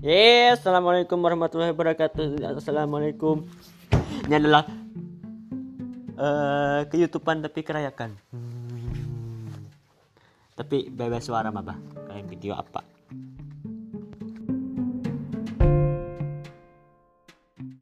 Yes, assalamualaikum warahmatullahi wabarakatuh. Assalamualaikum. Ini adalah uh, keyutupan tapi kerayakan. Hmm. Tapi bebas suara mah. Kalian video apa?